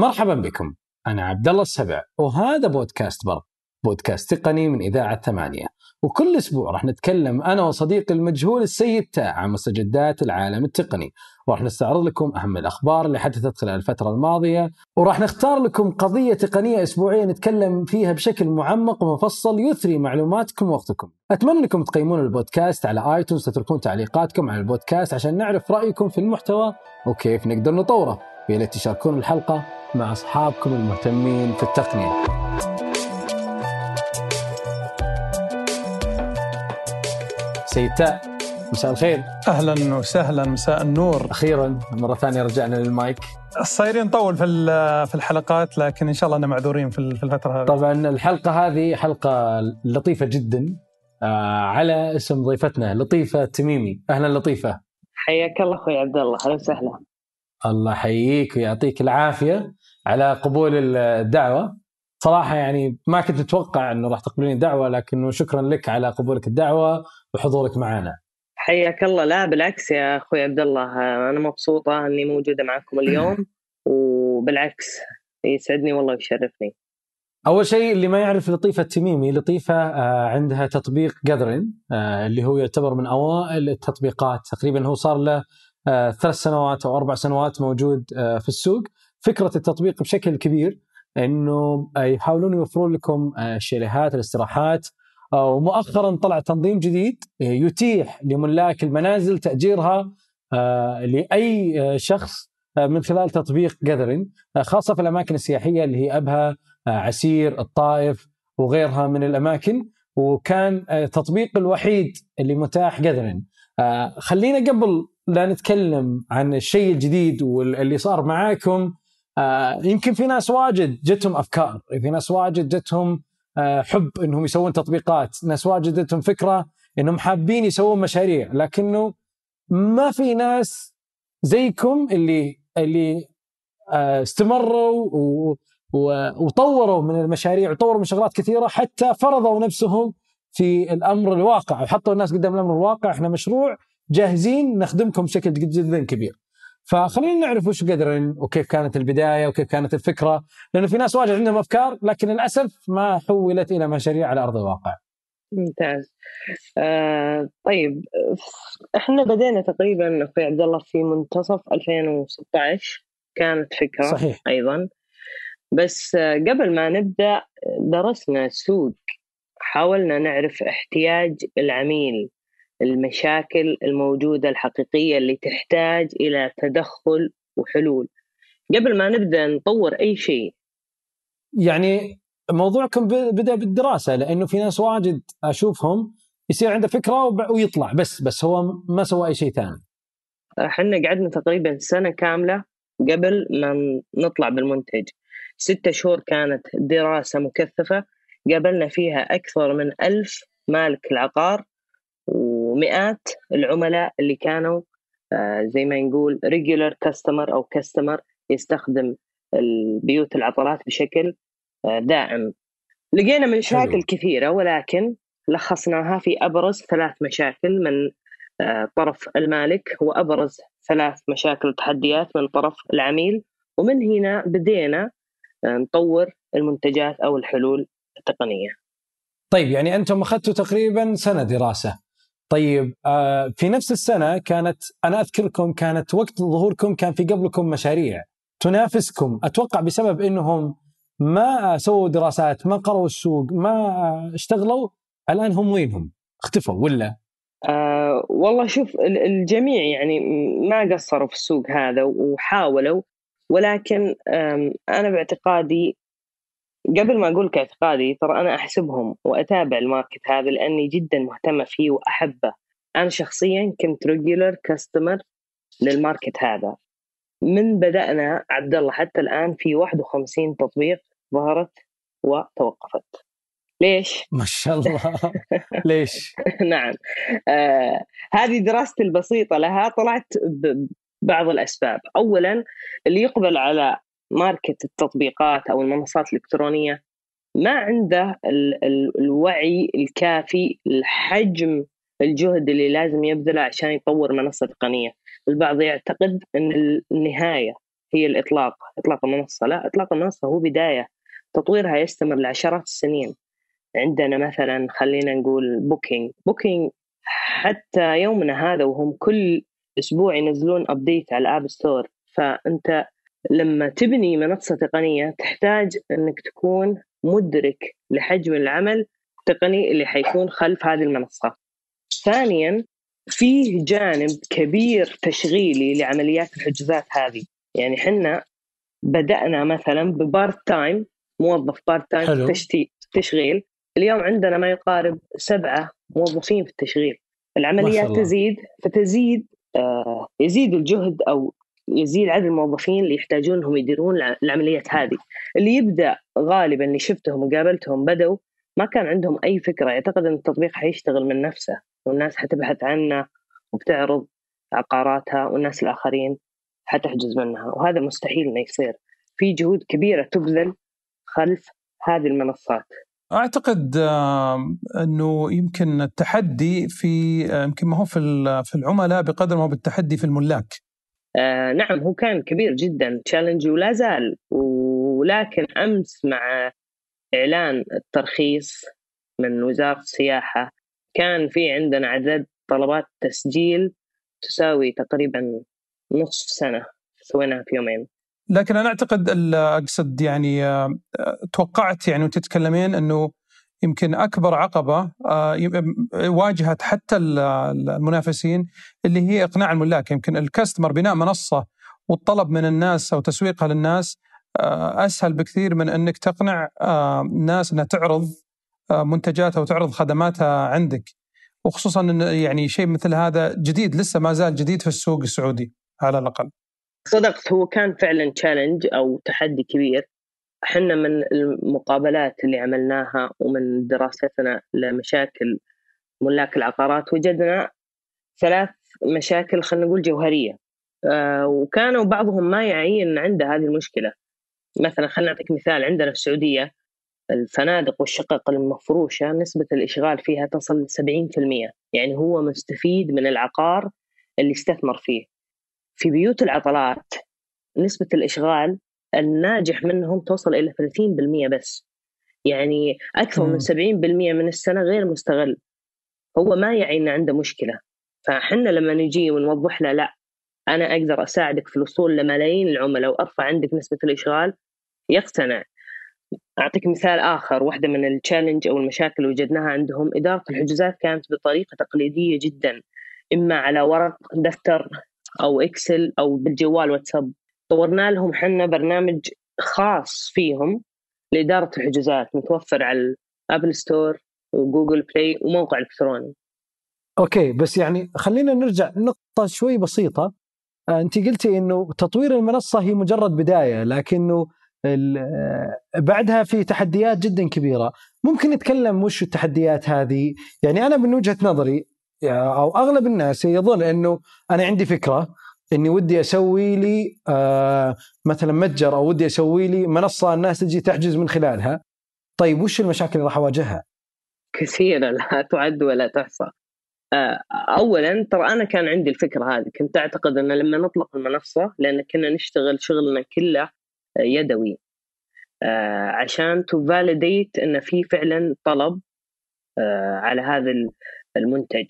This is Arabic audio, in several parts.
مرحبا بكم. أنا عبد الله السبع وهذا بودكاست برق بودكاست تقني من إذاعة ثمانية. وكل أسبوع راح نتكلم أنا وصديقي المجهول السيد تاء عن مستجدات العالم التقني. وراح نستعرض لكم أهم الأخبار اللي حدثت خلال الفترة الماضية. وراح نختار لكم قضية تقنية أسبوعية نتكلم فيها بشكل معمق ومفصل يثري معلوماتكم ووقتكم. أتمنى أنكم تقيمون البودكاست على آيتونز تتركون تعليقاتكم على البودكاست عشان نعرف رأيكم في المحتوى وكيف نقدر نطوره. ويا ريت تشاركون الحلقة مع أصحابكم المهتمين في التقنية. سيد تاء مساء الخير. أهلا وسهلا مساء النور. أخيرا مرة ثانية رجعنا للمايك. صايرين نطول في في الحلقات لكن إن شاء الله اننا معذورين في الفترة هذه. طبعا الحلقة هذه حلقة لطيفة جدا آه على اسم ضيفتنا لطيفة تميمي. أهلا لطيفة. حياك الله أخوي عبد الله أهلا وسهلا. الله يحييك ويعطيك العافية على قبول الدعوة. صراحة يعني ما كنت متوقع إنه راح تقبلين الدعوة لكنه شكرا لك على قبولك الدعوة وحضورك معنا. حياك الله. لا بالعكس يا أخوي عبد الله أنا مبسوطة إني موجودة معكم اليوم وبالعكس يسعدني والله ويشرفني. أول شيء اللي ما يعرف لطيفة التميمي لطيفة آه، عندها تطبيق جذرين آه، اللي هو يعتبر من أوائل التطبيقات. تقريبا هو صار له ثلاث سنوات أو أربع سنوات موجود في السوق. فكرة التطبيق بشكل كبير إنه يحاولون يوفرون لكم الشاليهات الاستراحات ومؤخرا طلع تنظيم جديد يتيح لملاك المنازل تأجيرها آه، لأي آه، شخص آه، من خلال تطبيق جذرين خاصة في الأماكن السياحية اللي هي أبها عسير الطائف وغيرها من الأماكن. وكان التطبيق الوحيد اللي متاح جذرين خلينا قبل لا نتكلم عن الشيء الجديد واللي صار معاكم. يمكن في ناس واجد جتهم أفكار في ناس واجد جتهم آه، حب إنهم يسوون تطبيقات ناس واجدتهم فكرة إنهم حابين يسوون مشاريع لكنه ما في ناس زيكم اللي اللي آه، استمروا وطوروا من المشاريع وطوروا من شغلات كثيرة حتى فرضوا نفسهم في الأمر الواقع وحطوا الناس قدام الأمر الواقع إحنا مشروع جاهزين نخدمكم بشكل جدا كبير. فخلينا نعرف وش قدرن وكيف كانت البداية وكيف كانت الفكرة لأنه في ناس واجد عندهم أفكار لكن للأسف ما حولت إلى مشاريع على أرض الواقع. ممتاز. آه طيب إحنا بدينا تقريبا أخوي عبد الله في منتصف 2016 كانت فكرة صحيح. أيضا بس قبل ما نبدأ درسنا السوق حاولنا نعرف احتياج العميل المشاكل الموجودة الحقيقية اللي تحتاج إلى تدخل وحلول. قبل ما نبدأ نطور أي شيء يعني موضوعكم بدأ بالدراسة لأنه في ناس واجد أشوفهم يصير عنده فكرة ويطلع بس بس هو ما سوى أي شيء ثاني. إحنا قعدنا تقريبا سنة كاملة قبل ما نطلع بالمنتج. ستة شهور كانت دراسة مكثفة قابلنا فيها أكثر من ألف مالك العقار ومئات العملاء اللي كانوا آه، زي ما نقول ريجولر كاستمر أو كاستمر يستخدم البيوت العطلات بشكل آه، دائم لقينا مشاكل. كثيرة ولكن لخصناها في أبرز ثلاث مشاكل من آه، طرف المالك وابرز ثلاث مشاكل وتحديات من طرف العميل ومن هنا بدينا نطور المنتجات أو الحلول التقنية. طيب يعني أنتم أخذتوا تقريبا سنة دراسة طيب آه في نفس السنة كانت أنا أذكركم كانت وقت ظهوركم كان في قبلكم مشاريع تنافسكم أتوقع بسبب إنهم ما سووا دراسات ما قروا السوق ما اشتغلوا الآن هم وينهم؟ اختفوا ولا؟ آه والله شوف الجميع يعني ما قصروا في السوق هذا وحاولوا ولكن أنا باعتقادي قبل ما أقول كاعتقادي ترى أنا أحسبهم وأتابع ال market هذا لأني جدا مهتمة فيه وأحبه. أنا شخصيا كنت regular customer لل market هذا. من بدأنا عبد الله حتى الآن في 51 تطبيق ظهرت وتوقفت. ليش؟ ما شاء الله. ليش؟ نعم. آه هذه دراستي البسيطة لها طلعت ببعض الأسباب. اولا اللي يقبل على ماركت التطبيقات أو المنصات الإلكترونية ما عنده ال ال الوعي الكافي لحجم الجهد اللي لازم يبذله عشان يطور منصة تقنية، البعض يعتقد إن النهاية هي الإطلاق. إطلاق المنصة. لا إطلاق المنصة هو بداية. تطويرها يستمر لعشرات السنين. عندنا مثلا خلينا نقول Booking Booking حتى يومنا هذا وهم كل أسبوع ينزلون update على ال App Store فأنت لما تبني منصة تقنية تحتاج إنك تكون مدرك لحجم العمل التقني اللي حيكون خلف هذه المنصة. ثانيا فيه جانب كبير تشغيلي لعمليات الحجوزات هذه، يعني حنا بدأنا مثلا ب part time موظف part time في تشغيل. اليوم عندنا ما يقارب سبعة موظفين في التشغيل. العمليات تزيد فتزيد آه يزيد الجهد أو يزيد عدد الموظفين اللي يحتاجون انهم يديرون العمليات هذه. اللي يبدأ غالبا اللي شفتهم وقابلتهم بدوا ما كان عندهم أي فكرة. يعتقد إن التطبيق حيشتغل من نفسه. والناس حتبحث عنه وبتعرض عقاراتها والناس الآخرين حتحجز منها. وهذا مستحيل إنه يصير. في جهود كبيرة تبذل خلف هذه المنصات. أعتقد إنه يمكن التحدي في يمكن ما هو في في العملاء بقدر ما هو بالتحدي في الملاك. آه نعم هو كان كبير جدا تشالنج ولا زال. ولكن أمس مع إعلان الترخيص من وزارة السياحة كان في عندنا عدد طلبات تسجيل تساوي تقريبا نصف سنة سويناها في يومين. لكن أنا أعتقد أقصد يعني آه، توقعت يعني وتتكلمين إنه يمكن أكبر عقبة آه، واجهت حتى المنافسين اللي هي إقناع الملاك. يمكن الكاستمر بناء منصة والطلب من الناس أو تسويقها للناس آه، أسهل بكثير من إنك تقنع الناس إنها تعرض منتجاتها وتعرض خدماتها عندك. وخصوصا إن يعني شيء مثل هذا جديد لسه ما زال جديد في السوق السعودي على الأقل. صدقت هو كان فعلا تشالنج أو تحدي كبير. إحنا من المقابلات اللي عملناها ومن دراستنا لمشاكل ملاك العقارات وجدنا ثلاث مشاكل خلينا نقول جوهرية. آه وكانوا بعضهم ما يعي ان عنده هذه المشكلة. مثلا خلينا نعطيك مثال عندنا في السعودية الفنادق والشقق المفروشة نسبة الإشغال فيها تصل 70% يعني هو مستفيد من العقار اللي استثمر فيه. في بيوت العطلات نسبة الإشغال الناجح منهم توصل إلى 30% بس. يعني أكثر من 70% من السنة غير مستغل. هو ما يعي أن عنده مشكلة. فحنا لما نجي ونوضح له لا أنا أقدر أساعدك في الوصول لملايين العملاء وأرفع عندك نسبة الإشغال يقتنع. أعطيك مثال آخر واحدة من التشالنج أو المشاكل اللي وجدناها عندهم إدارة الحجوزات كانت بطريقة تقليدية جدا. إما على ورق دفتر أو إكسل أو بالجوال واتساب. طورنا لهم حنا برنامج خاص فيهم لإدارة الحجوزات متوفر على ال Apple Store و Google Play وموقع إلكتروني. okay بس يعني خلينا نرجع نقطة شوي بسيطة. آه، أنت قلتي إنه تطوير المنصة هي مجرد بداية لكنه آه، بعدها في تحديات جدا كبيرة. ممكن نتكلم وش التحديات هذه؟ يعني أنا من وجهة نظري أو أغلب الناس يظن إنه أنا عندي فكرة إني ودي أسوي لي آه مثلا متجر أو ودي أسوي لي منصة الناس تجي تحجز من خلالها. طيب وش المشاكل اللي راح أواجهها؟ كثيره لا تعد ولا تحصى. آه اولا ترى أنا كان عندي الفكرة هذه. كنت أعتقد أن لما نطلق المنصة لأن كنا نشتغل شغلنا كله يدوي. آه عشان ت validate إن في فعلا طلب على هذا المنتج.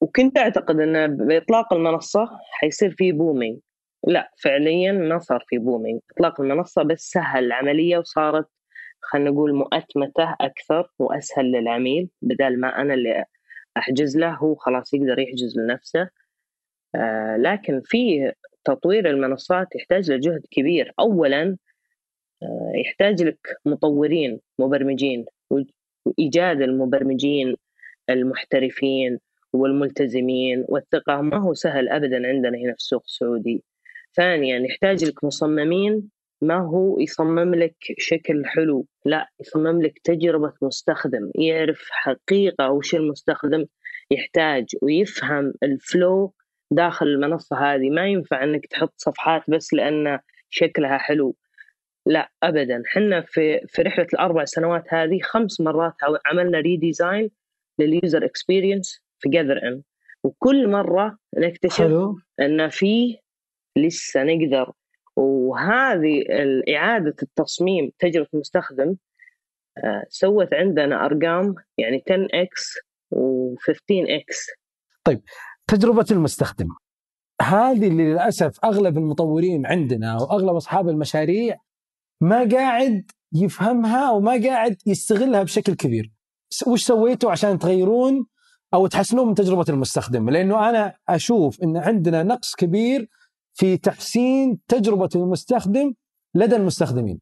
وكنت أعتقد إن بإطلاق المنصة حيصير في booming لا فعليا ما صار في booming إطلاق المنصة بس سهل العملية وصارت خلينا نقول مؤتمتة أكثر وأسهل للعميل بدل ما أنا اللي أحجز له هو خلاص يقدر يحجز لنفسه. آه لكن في تطوير المنصات يحتاج لجهد كبير. اولا آه يحتاج لك مطورين مبرمجين وإيجاد المبرمجين المحترفين. والملتزمين والثقة ما هو سهل أبدا عندنا هنا في السوق السعودي. ثانيا يحتاج لك مصممين ما هو يصمم لك شكل حلو لا يصمم لك تجربة مستخدم يعرف حقيقة وش المستخدم يحتاج ويفهم ال flow داخل المنصة هذه. ما ينفع أنك تحط صفحات بس لأن شكلها حلو. لا ابدا. حنا في في رحلة الأربع سنوات هذه خمس مرات عملنا redesign لل user experience together in وكل مرة نكتشف حلو. أن في لسه نقدر. وهذه إعادة التصميم تجربة المستخدم آه، سوت عندنا أرقام يعني 10x و15x طيب تجربة المستخدم. هذه اللي للأسف أغلب المطورين عندنا وأغلب أصحاب المشاريع ما قاعد يفهمها وما قاعد يستغلها بشكل كبير. وش سويتوا عشان تغيرون؟ أو تحسنون من تجربة المستخدم لأنه أنا أشوف إن عندنا نقص كبير في تحسين تجربة المستخدم لدى المستخدمين.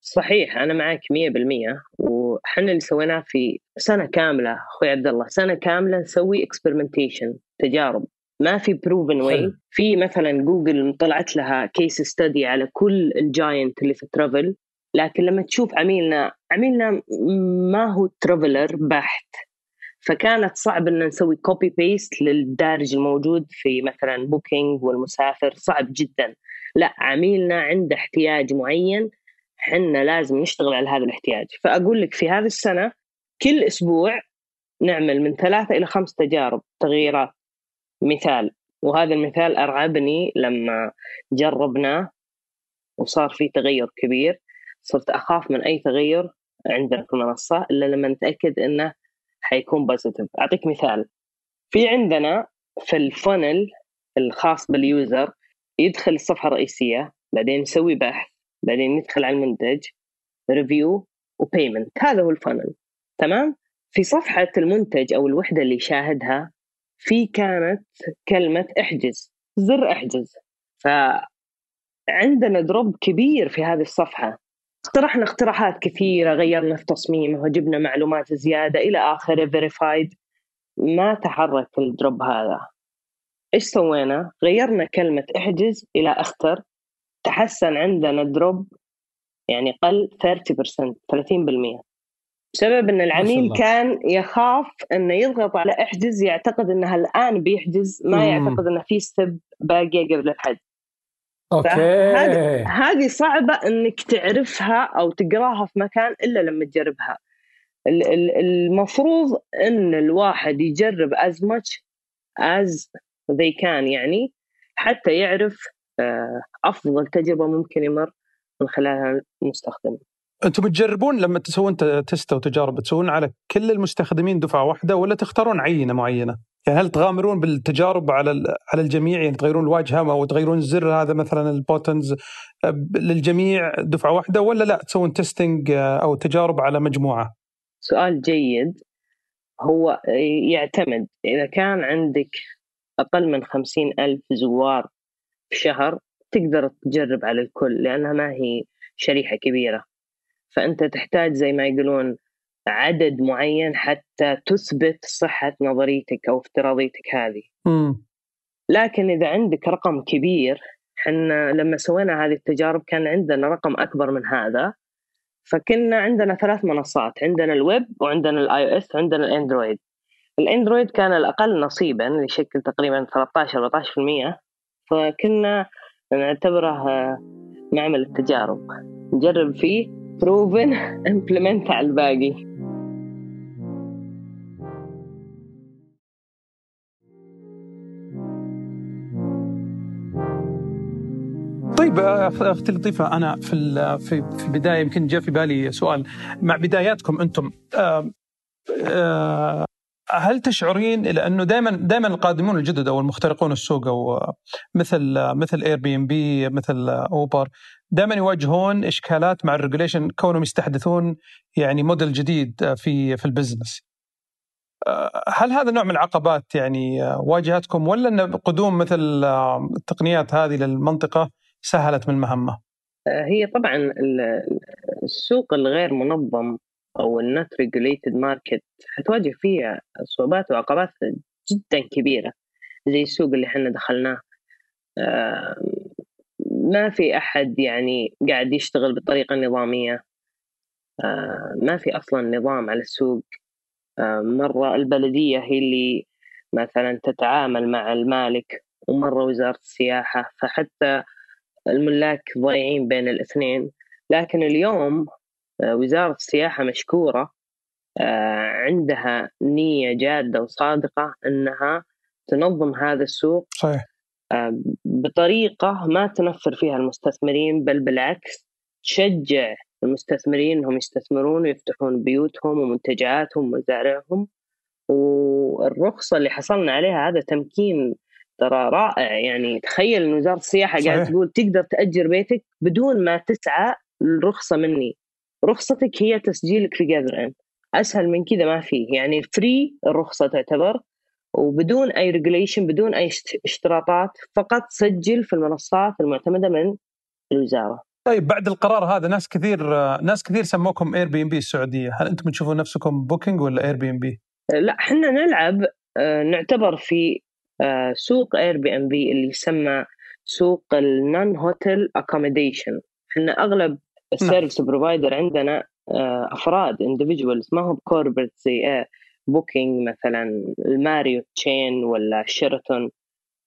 صحيح أنا معك 100% وحنا اللي سويناه في سنة كاملة أخوي عبد الله سنة كاملة نسوي experimentation تجارب. ما في proven way في مثلا جوجل طلعت لها case study على كل ال giant اللي في ال travel لكن لما تشوف عميلنا عميلنا ما هو traveler بحت. فكانت صعب إن نسوي copy paste للدارج الموجود في مثلا Booking والمسافر صعب جدا. لا عميلنا عنده احتياج معين حنا لازم نشتغل على هذا الاحتياج. فأقول لك في هذه السنة كل أسبوع نعمل من ثلاثة إلى خمس تجارب تغييرات. مثال وهذا المثال أرعبني لما جربناه وصار في تغير كبير. صرت أخاف من أي تغير عندنا في المنصة إلا لما نتأكد أنه حيكون positive أعطيك مثال. في عندنا في ال funnel الخاص بال user يدخل الصفحة الرئيسية بعدين يسوي بحث بعدين يدخل على المنتج review و payment هذا هو ال funnel تمام؟ في صفحة المنتج أو الوحدة اللي يشاهدها في كانت كلمة احجز. زر احجز. فعندنا drop كبير في هذه الصفحة. اقترحنا اقتراحات كثيرة غيرنا في تصميمه وجبنا معلومات زيادة إلى آخره verified ما تحرك ال drop هذا. إيش سوينا؟ غيرنا كلمة احجز إلى أختر. تحسن عندنا drop يعني قل 30% 30% بسبب إن العميل كان يخاف إنه يضغط على احجز يعتقد انها الآن بيحجز ما مم. يعتقد إنه في step باقية قبل الحجز okay. هذه صعبة إنك تعرفها أو تقراها في مكان إلا لما تجربها. المفروض إن الواحد يجرب as much as they can يعني حتى يعرف آه، أفضل تجربة ممكن يمر من خلالها المستخدم أنتم بتجربون لما تسوون test وتجارب تسوون على كل المستخدمين دفعة واحدة ولا تختارون عينة معينة؟ يعني هل تغامرون بالتجارب على على الجميع؟ يعني تغيرون الواجهة أو تغيرون الزر هذا مثلا ال buttons للجميع دفعة واحدة ولا لا تسوون testing أو تجارب على مجموعة؟ سؤال جيد. هو يعتمد. إذا كان عندك أقل من خمسين ألف زوار في شهر تقدر تجرب على الكل لأنها ما هي شريحة كبيرة. فأنت تحتاج زي ما يقولون عدد معين حتى تثبت صحة نظريتك أو افتراضيتك هذه. م. لكن إذا عندك رقم كبير إحنا لما سوينا هذه التجارب كان عندنا رقم أكبر من هذا فكنا عندنا ثلاث منصات عندنا الويب وعندنا ال iOS وعندنا ال Android ال Android كان الأقل نصيبا يشكل تقريبا 13 14% فكنا نعتبره معمل التجارب نجرب فيه بروفن امبلمنت على الباقي طيب أختي لطيفة أنا في في البداية يمكن جاء في بالي سؤال مع بداياتكم أنتم هل تشعرين إلى أنه دائما دائما القادمون الجدد أو المخترقون السوق أو مثل مثل Airbnb مثل Uber دائما يواجهون إشكالات مع ال regulation كونهم يستحدثون يعني موديل جديد في في ال business. هل هذا نوع من العقبات يعني واجهتكم ولا أن قدوم مثل التقنيات هذه للمنطقة سهلت من المهمه؟ هي طبعا السوق الغير منظم أو ال not regulated market حتواجه فيها صعوبات وعقبات جدا كبيرة زي السوق اللي إحنا دخلناه. ما في أحد يعني قاعد يشتغل بطريقة نظامية. ما في أصلا نظام على السوق. مرة البلدية هي اللي مثلا تتعامل مع المالك ومرة وزارة السياحة. فحتى الملاك ضايعين بين الاثنين. لكن اليوم آه، وزارة السياحة مشكورة آه، عندها نية جادة وصادقة أنها تنظم هذا السوق صحيح. آه، بطريقة ما تنفر فيها المستثمرين بل بالعكس تشجع المستثمرين إنهم يستثمرون ويفتحون بيوتهم ومنتجاتهم ومزارعهم. والرخصة اللي حصلنا عليها هذا تمكين ترى رائع. يعني تخيل إن وزارة السياحة قاعدة تقول تقدر تأجر بيتك بدون ما تسعى الرخصه مني. رخصتك هي تسجيلك في Gathern أسهل من كذا ما فيه يعني free الرخصة تعتبر وبدون أي regulation بدون أي اشتراطات فقط سجل في المنصات المعتمدة من الوزارة. طيب بعد القرار هذا ناس كثير ناس كثير سموكم Airbnb السعودية، هل أنتم تشوفون نفسكم بوكينج ولا اير بي ام بي؟ لا إحنا نلعب آه، نعتبر في سوق Airbnb اللي يسمى سوق ال non hotel accommodation إحنا أغلب ال service provider عندنا آه، أفراد individuals ما هو ب corporate زي Booking مثلا الماريوت chain ولا شيراتون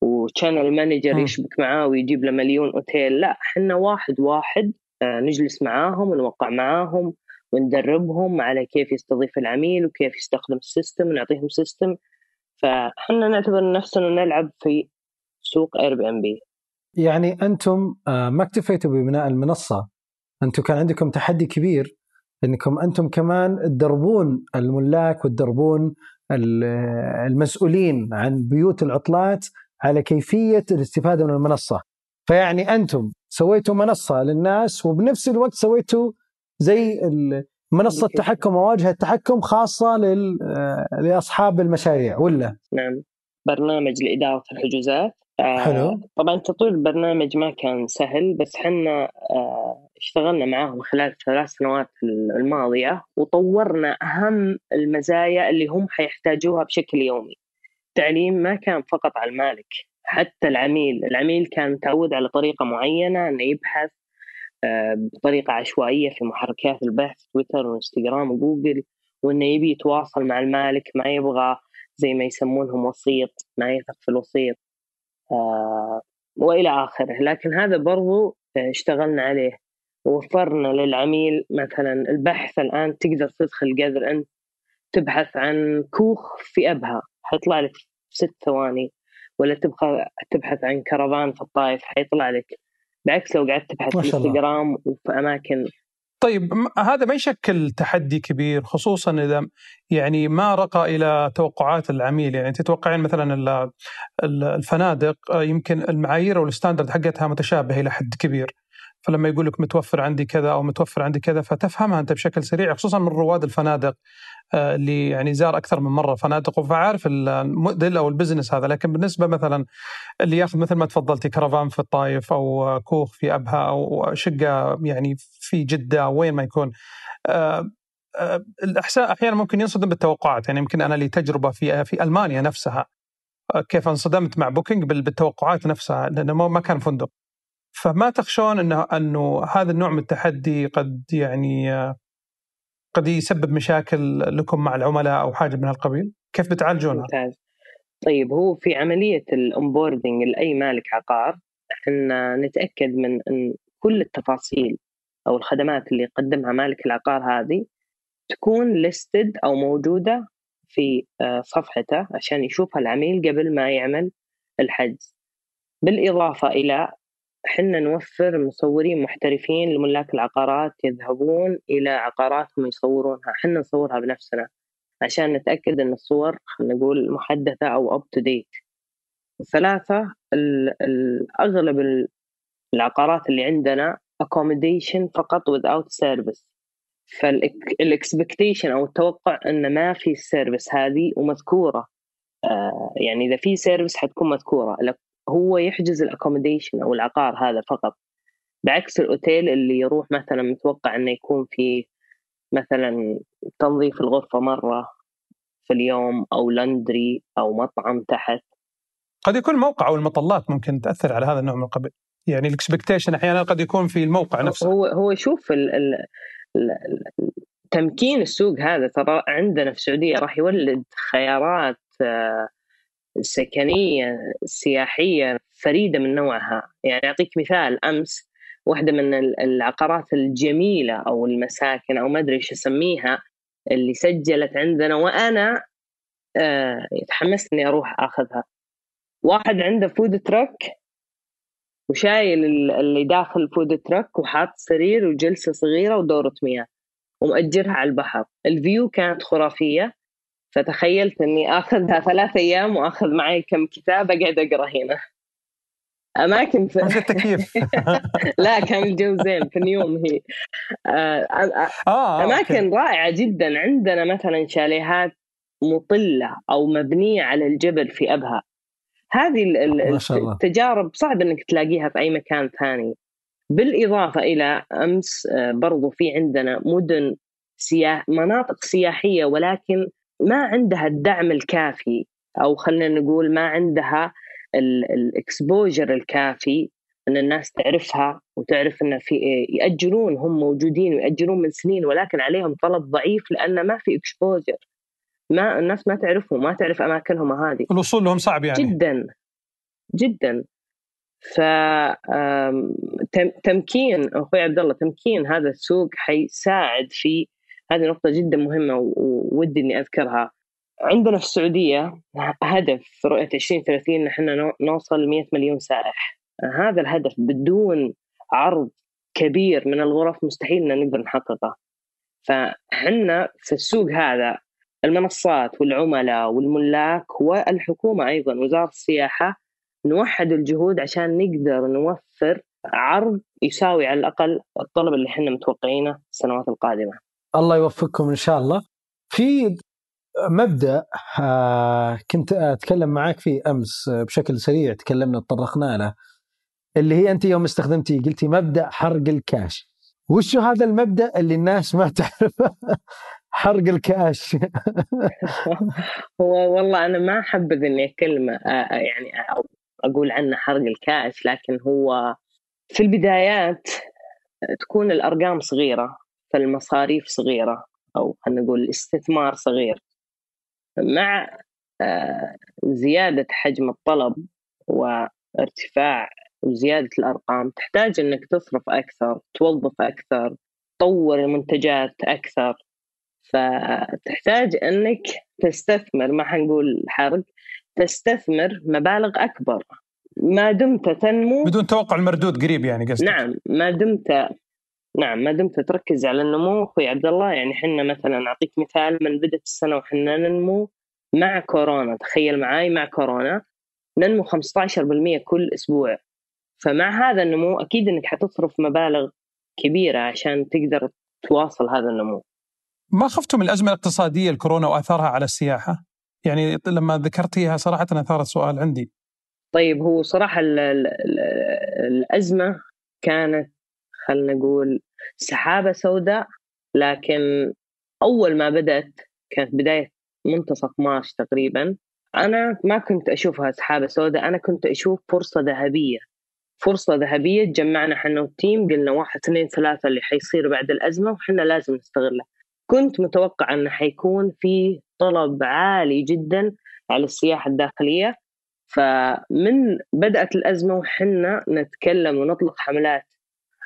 و channel manager يشبك معاه ويجيب له مليون أوتيل. لا إحنا واحد واحد آه، نجلس معاهم ونوقع معاهم وندربهم على كيف يستضيف العميل وكيف يستخدم ال system ونعطيهم system فاحنا نعتبر نفسنا نلعب في سوق Airbnb يعني أنتم آه، ما اكتفيتوا ببناء المنصة. أنتم كان عندكم تحدي كبير إنكم أنتم كمان تدربون الملاك وتدربون المسؤولين عن بيوت العطلات على كيفية الاستفادة من المنصة. فيعني أنتم سويتوا منصة للناس وبنفس الوقت سويتوا زي منصة تحكم مواجهه تحكم خاصة لأصحاب المشاريع ولا؟ نعم. برنامج لإدارة الحجوزات. آه، حلو. طبعا تطوير البرنامج ما كان سهل بس حنا آه، اشتغلنا معاهم خلال الثلاث سنوات الماضية وطورنا أهم المزايا اللي هم حيحتاجوها بشكل يومي. التعليم ما كان فقط على المالك حتى العميل، العميل كان متعود على طريقة معينة إنه يبحث آه، بطريقة عشوائية في محركات البحث تويتر وإنستغرام وجوجل وإنه يبي يتواصل مع المالك ما يبغى زي ما يسمونهم وسيط ما يثق في الوسيط آه، وإلى آخره. لكن هذا برضو آه، اشتغلنا عليه. وفرنا للعميل مثلا البحث الآن تقدر تدخل قدر أنت تبحث عن كوخ في أبها. حيطلع لك ست ثواني. ولا تبغى تبحث عن كرفان في الطائف حيطلع لك. بعكس لو قعدت تبحث في انستغرام وفي أماكن. طيب هذا ما يشكل تحدي كبير خصوصا إذا يعني ما رقى إلى توقعات العميل. يعني تتوقعين مثلا الفنادق يمكن المعايير وال standard حقتها متشابهة إلى حد كبير. فلما يقول لك متوفر عندي كذا أو متوفر عندي كذا فتفهمها أنت بشكل سريع خصوصا من رواد الفنادق آه، اللي يعني زار أكثر من مرة فنادق فعارف الموديل أو ال business هذا. لكن بالنسبة مثلا اللي ياخذ مثل ما تفضلتي كرفان في الطايف أو كوخ في أبها أو شقة يعني في جدة وين ما يكون آه، آه، الأحساء أحيانا ممكن ينصدم بالتوقعات. يعني يمكن أنا لي تجربة في في ألمانيا نفسها كيف انصدمت مع بوكينج بالتوقعات نفسها لأنه ما كان فندق. فما تخشون انه أنه هذا النوع من التحدي قد يعني قد يسبب مشاكل لكم مع العملاء أو حاجة من هالقبيل؟ كيف بتعالجونها؟ ممتاز. طيب هو في عملية ال onboarding لاي مالك عقار إحنا نتأكد من إن كل التفاصيل أو الخدمات اللي يقدمها مالك العقار هذه تكون listed أو موجودة في آه، صفحته عشان يشوفها العميل قبل ما يعمل الحجز بالإضافة إلى حنا نوفر مصورين محترفين لملاك العقارات يذهبون إلى عقاراتهم يصورونها حنا نصورها بنفسنا. عشان نتأكد أن الصور خلينا نقول محدثة أو up to date. ثلاثة أغلب العقارات اللي عندنا accommodation فقط without service. فال expectation أو التوقع إن ما في ال service هذه ومذكورة. آه يعني إذا في service حتكون مذكورة. هو يحجز ال accommodation أو العقار هذا فقط. بعكس الأوتيل اللي يروح مثلا متوقع إنه يكون في مثلا تنظيف الغرفة مرة في اليوم أو لندري أو مطعم تحت. قد يكون الموقع أو المطلات ممكن تأثر على هذا النوع من القبل يعني الاكسبكتيشن أحيانا قد يكون في الموقع نفسه. هو هو شوف ال ال ال تمكين السوق هذا ترى عندنا في السعودية راح يولد خيارات آه، سكنية سياحية فريدة من نوعها. يعني أعطيك مثال أمس واحدة من العقارات الجميلة أو المساكن أو ما أدري إيش أسميها اللي سجلت عندنا وأنا آه تحمست اني أروح أخذها. واحد عنده food truck وشايل اللي داخل ال food truck وحاط سرير وجلسة صغيرة ودورة مياه ومأجرها على البحر. ال view كانت خرافية. فتخيلت إني اخذها ثلاث أيام وآخذ معي كم كتاب أقعد أقرأ هنا. اماكن في التكييف. لا كان الجو زين في اليوم هي. آه, آه, آه أماكن. رائعة جدا. عندنا مثلا شاليهات مطلة أو مبنية على الجبل في أبها. هذه التجارب صعب إنك تلاقيها في أي مكان ثاني. بالإضافة إلى أمس برضو في عندنا مدن سياح مناطق سياحية ولكن ما عندها الدعم الكافي أو خلينا نقول ما عندها ال exposure الكافي إن الناس تعرفها وتعرف إن في يأجرون هم موجودين ويأجرون من سنين ولكن عليهم طلب ضعيف لأن ما في exposure ما الناس ما تعرفهم ما تعرف أماكنهم هذه. الوصول لهم صعب يعني. جدا جدا. ف تمكين أخوي عبد الله تمكين هذا السوق حيساعد في هذه نقطة جدا مهمة وودي إني أذكرها. عندنا في السعودية هدف في رؤية 2030 إن إحنا نوصل 100 مليون سائح. هذا الهدف بدون عرض كبير من الغرف مستحيل إن نقدر نحققه. فحنا في السوق هذا المنصات والعملاء والملاك والحكومة أيضا وزارة السياحة نوحد الجهود عشان نقدر نوفر عرض يساوي على الأقل الطلب اللي إحنا متوقعينه السنوات القادمة. الله يوفقكم إن شاء الله. في مبدأ آه، كنت أتكلم معك فيه أمس بشكل سريع تكلمنا تطرقنا له اللي هي أنت يوم استخدمتي قلتي مبدأ حرق الكاش. وش هذا المبدأ اللي الناس ما تعرفه؟ حرق الكاش. هو والله أنا ما احبذ إني اتكلم آه، آه، يعني أقول عنه حرق الكاش لكن هو في البدايات تكون الأرقام صغيرة. فالمصاريف صغيرة أو خلينا نقول الاستثمار صغير. مع آه، زيادة حجم الطلب وارتفاع وزيادة الأرقام تحتاج إنك تصرف أكثر توظف أكثر تطور المنتجات أكثر. فتحتاج إنك تستثمر ما حنقول حرق تستثمر مبالغ أكبر. ما دمت تنمو بدون توقع المردود قريب يعني قصدك. نعم ما دمت نعم ما دمت تركز على النمو أخوي عبد الله يعني إحنا مثلا أعطيك مثال من بدأت السنة وحنا ننمو مع كورونا تخيل معاي مع كورونا ننمو 15% كل أسبوع فمع هذا النمو أكيد إنك حتصرف مبالغ كبيرة عشان تقدر تواصل هذا النمو ما خفتوا من الأزمة الاقتصادية الكورونا واثارها على السياحة؟ يعني لما ذكرتيها صراحة اثارت سؤال عندي. طيب هو صراحة ال ال ال الأزمة كانت خلينا نقول سحابة سوداء لكن أول ما بدأت كانت بداية منتصف مارس تقريبا. أنا ما كنت أشوفها سحابة سوداء أنا كنت أشوف فرصة ذهبية. فرصة ذهبية تجمعنا إحنا والتيم قلنا واحد اثنين ثلاثة اللي حيصير بعد الأزمة وحنا لازم نستغله كنت متوقع انه حيكون في طلب عالي جدا على السياحة الداخلية. فمن بدأت الأزمة وحنا نتكلم ونطلق حملات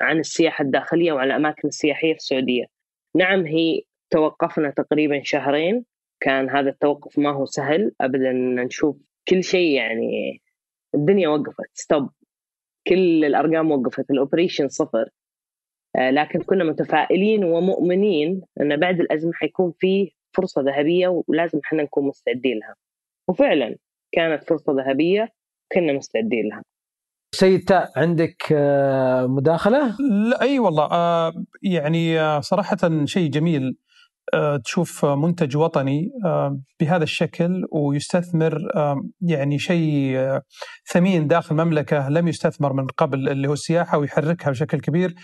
عن السياحة الداخلية وعلى الأماكن السياحية في السعودية. نعم هي توقفنا تقريبا شهرين. كان هذا التوقف ما هو سهل. ابدا نشوف كل شيء يعني الدنيا وقفت. stop كل الأرقام وقفت. ال operation صفر. آه، لكن كنا متفائلين ومؤمنين إن بعد الأزمة حيكون في فرصة ذهبية ولازم إحنا نكون مستعدين لها. وفعلا كانت فرصة ذهبية كنا مستعدين لها. سيد تاء عندك آه، مداخلة؟ لا أي والله آه، يعني صراحة شيء جميل تشوف منتج وطني بهذا الشكل ويستثمر يعني شيء ثمين داخل المملكه لم يستثمر من قبل اللي هو السياحة ويحركها بشكل كبير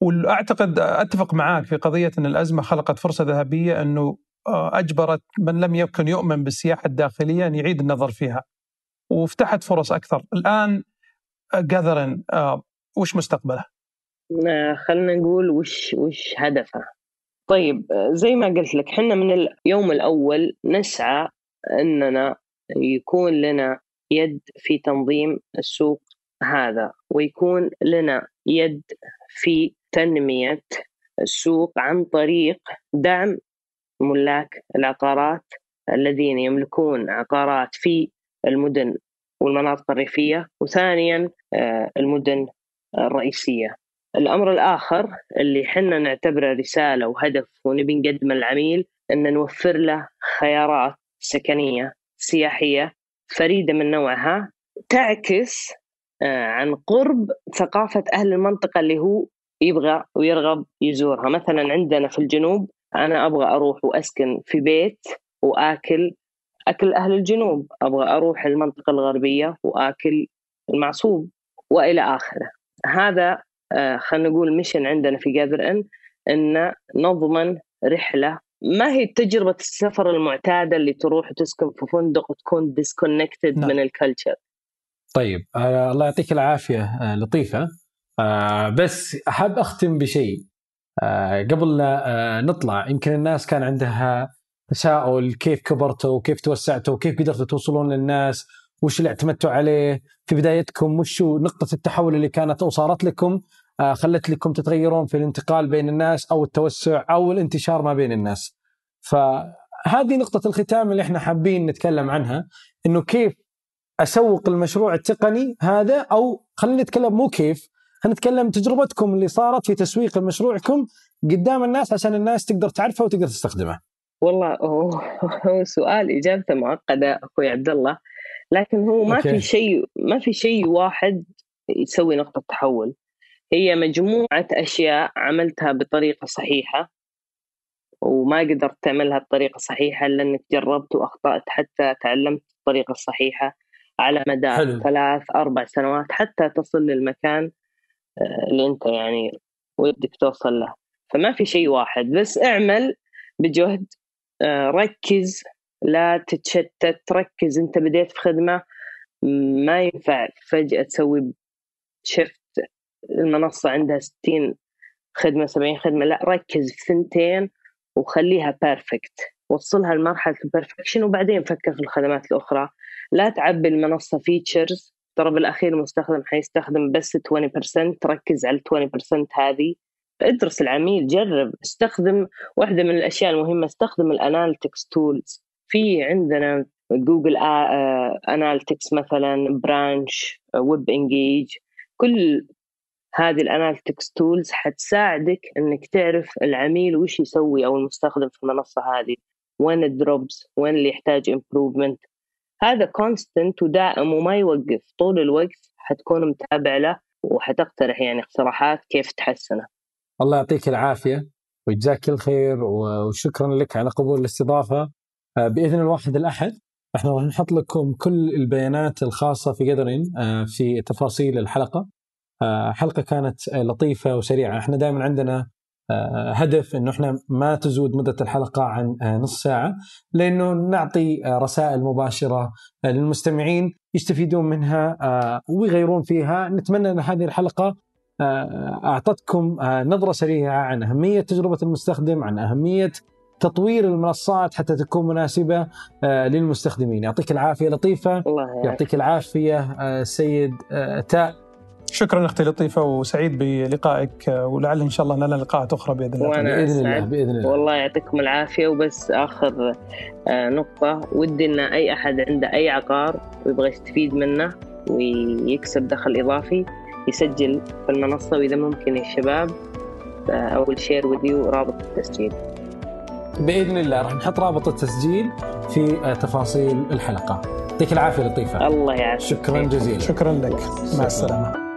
وأعتقد أتفق معاك في قضية إن الأزمة خلقت فرصة ذهبية إنه آه، أجبرت من لم يكن يؤمن بالسياحة الداخلية أن يعيد النظر فيها وفتحت فرص أكثر الآن جاذرن آه، آه، وش مستقبله؟ خلينا نقول وش وش هدفه طيب زي ما قلت لك إحنا من اليوم الأول نسعى إننا يكون لنا يد في تنظيم السوق هذا ويكون لنا يد في تنمية السوق عن طريق دعم ملاك العقارات الذين يملكون عقارات في المدن والمناطق الريفية وثانيا آه، المدن الرئيسية. الأمر الآخر اللي حنا نعتبره رسالة وهدف ونبي نقدمه للعميل إن نوفر له خيارات سكنية سياحية فريدة من نوعها تعكس آه، عن قرب ثقافة أهل المنطقة اللي هو يبغى ويرغب يزورها. مثلا عندنا في الجنوب أنا أبغى أروح وأسكن في بيت وآكل أكل أهل الجنوب. أبغى أروح المنطقة الغربية وأكل المعصوب وإلى آخره. هذا آه، خلينا نقول mission عندنا في Gather إن إن نضمن رحلة. ما هي تجربة السفر المعتادة اللي تروح وتسكن في فندق وتكون disconnected نعم. من ال culture طيب آه الله يعطيك العافية آه لطيفة. آه بس أحب أختم بشيء. آه قبل لا آه نطلع يمكن الناس كان عندها تساؤل كيف كبرتوا وكيف توسعتوا وكيف قدرتوا توصلون للناس وش اللي اعتمدتوا عليه في بدايتكم وش نقطة التحول اللي كانت أو صارت لكم آه خلت لكم تتغيرون في الانتقال بين الناس أو التوسع أو الانتشار ما بين الناس فهذه نقطة الختام اللي إحنا حابين نتكلم عنها إنه كيف أسوق المشروع التقني هذا أو خلينا نتكلم مو كيف خلينا نتكلم تجربتكم اللي صارت في تسويق مشروعكم قدام الناس عشان الناس تقدر تعرفه وتقدر تستخدمه. والله هو, سؤال إجابته معقدة أخوي عبد الله لكن هو ما أوكي. في شيء ما في شيء واحد يسوي نقطة تحول هي مجموعة أشياء عملتها بطريقة صحيحة وما قدرت تعملها بطريقة صحيحة إلا إنك جربت وأخطأت حتى تعلمت الطريقة الصحيحة على مدى حلو. ثلاث أربع سنوات حتى تصل للمكان آه، اللي أنت يعني ودك توصل له فما في شيء واحد بس اعمل بجهد ركز لا تتشتت ركز انت بديت في خدمه ما ينفع فجأة تسوي شفت المنصة عندها 60 خدمة 70 خدمة لا ركز في ثنتين وخليها perfect وصلها لمرحلة ال perfection وبعدين فكر في الخدمات الأخرى. لا تعبي المنصة features ترى بالأخير المستخدم حيستخدم بس 20% ركز على ال 20% هذه. ادرس العميل جرب استخدم واحدة من الأشياء المهمة استخدم ال analytics tools. في عندنا جوجل Analytics مثلا Branch و WebEngage. كل هذه ال analytics tools حتساعدك إنك تعرف العميل وش يسوي أو المستخدم في المنصة هذه وين ال drops وين اللي يحتاج improvement هذا constant ودائم وما يوقف. طول الوقت حتكون متابع له وحتقترح يعني اقتراحات كيف تحسنه. الله يعطيك العافية ويجزاك كل خير وشكرا لك على قبول الاستضافة. آه، بإذن الواحد الأحد إحنا راح نحط لكم كل البيانات الخاصة في جذرين آه، في تفاصيل الحلقة. آه، حلقة كانت لطيفة وسريعة. إحنا دائما عندنا هدف إنه إحنا ما تزود مدة الحلقة عن نص ساعة لأنه نعطي رسائل مباشرة للمستمعين يستفيدون منها ويغيرون فيها. نتمنى إن هذه الحلقة أعطتكم نظرة سريعة عن أهمية تجربة المستخدم عن أهمية تطوير المنصات حتى تكون مناسبة آه، للمستخدمين. يعطيك العافية لطيفة. الله يعطيك العافية آه، سيد آه، تاء شكرا أختي لطيفة وسعيد بلقائك ولعل إن شاء الله لنا لقاءات أخرى بإذن الله. وأنا بإذن الله بإذن الله. والله يعطيكم العافية وبس آخر نقطة. ودي إن أي أحد عنده أي عقار ويبغى يستفيد منه ويكسب دخل إضافي يسجل في المنصة وإذا ممكن يا شباب اول شير وذ رابط التسجيل. بإذن الله راح نحط رابط التسجيل في تفاصيل الحلقة. يعطيك العافية لطيفة. الله يعافيك. شكرا جزيلا. شكرا لك. مع السلامة.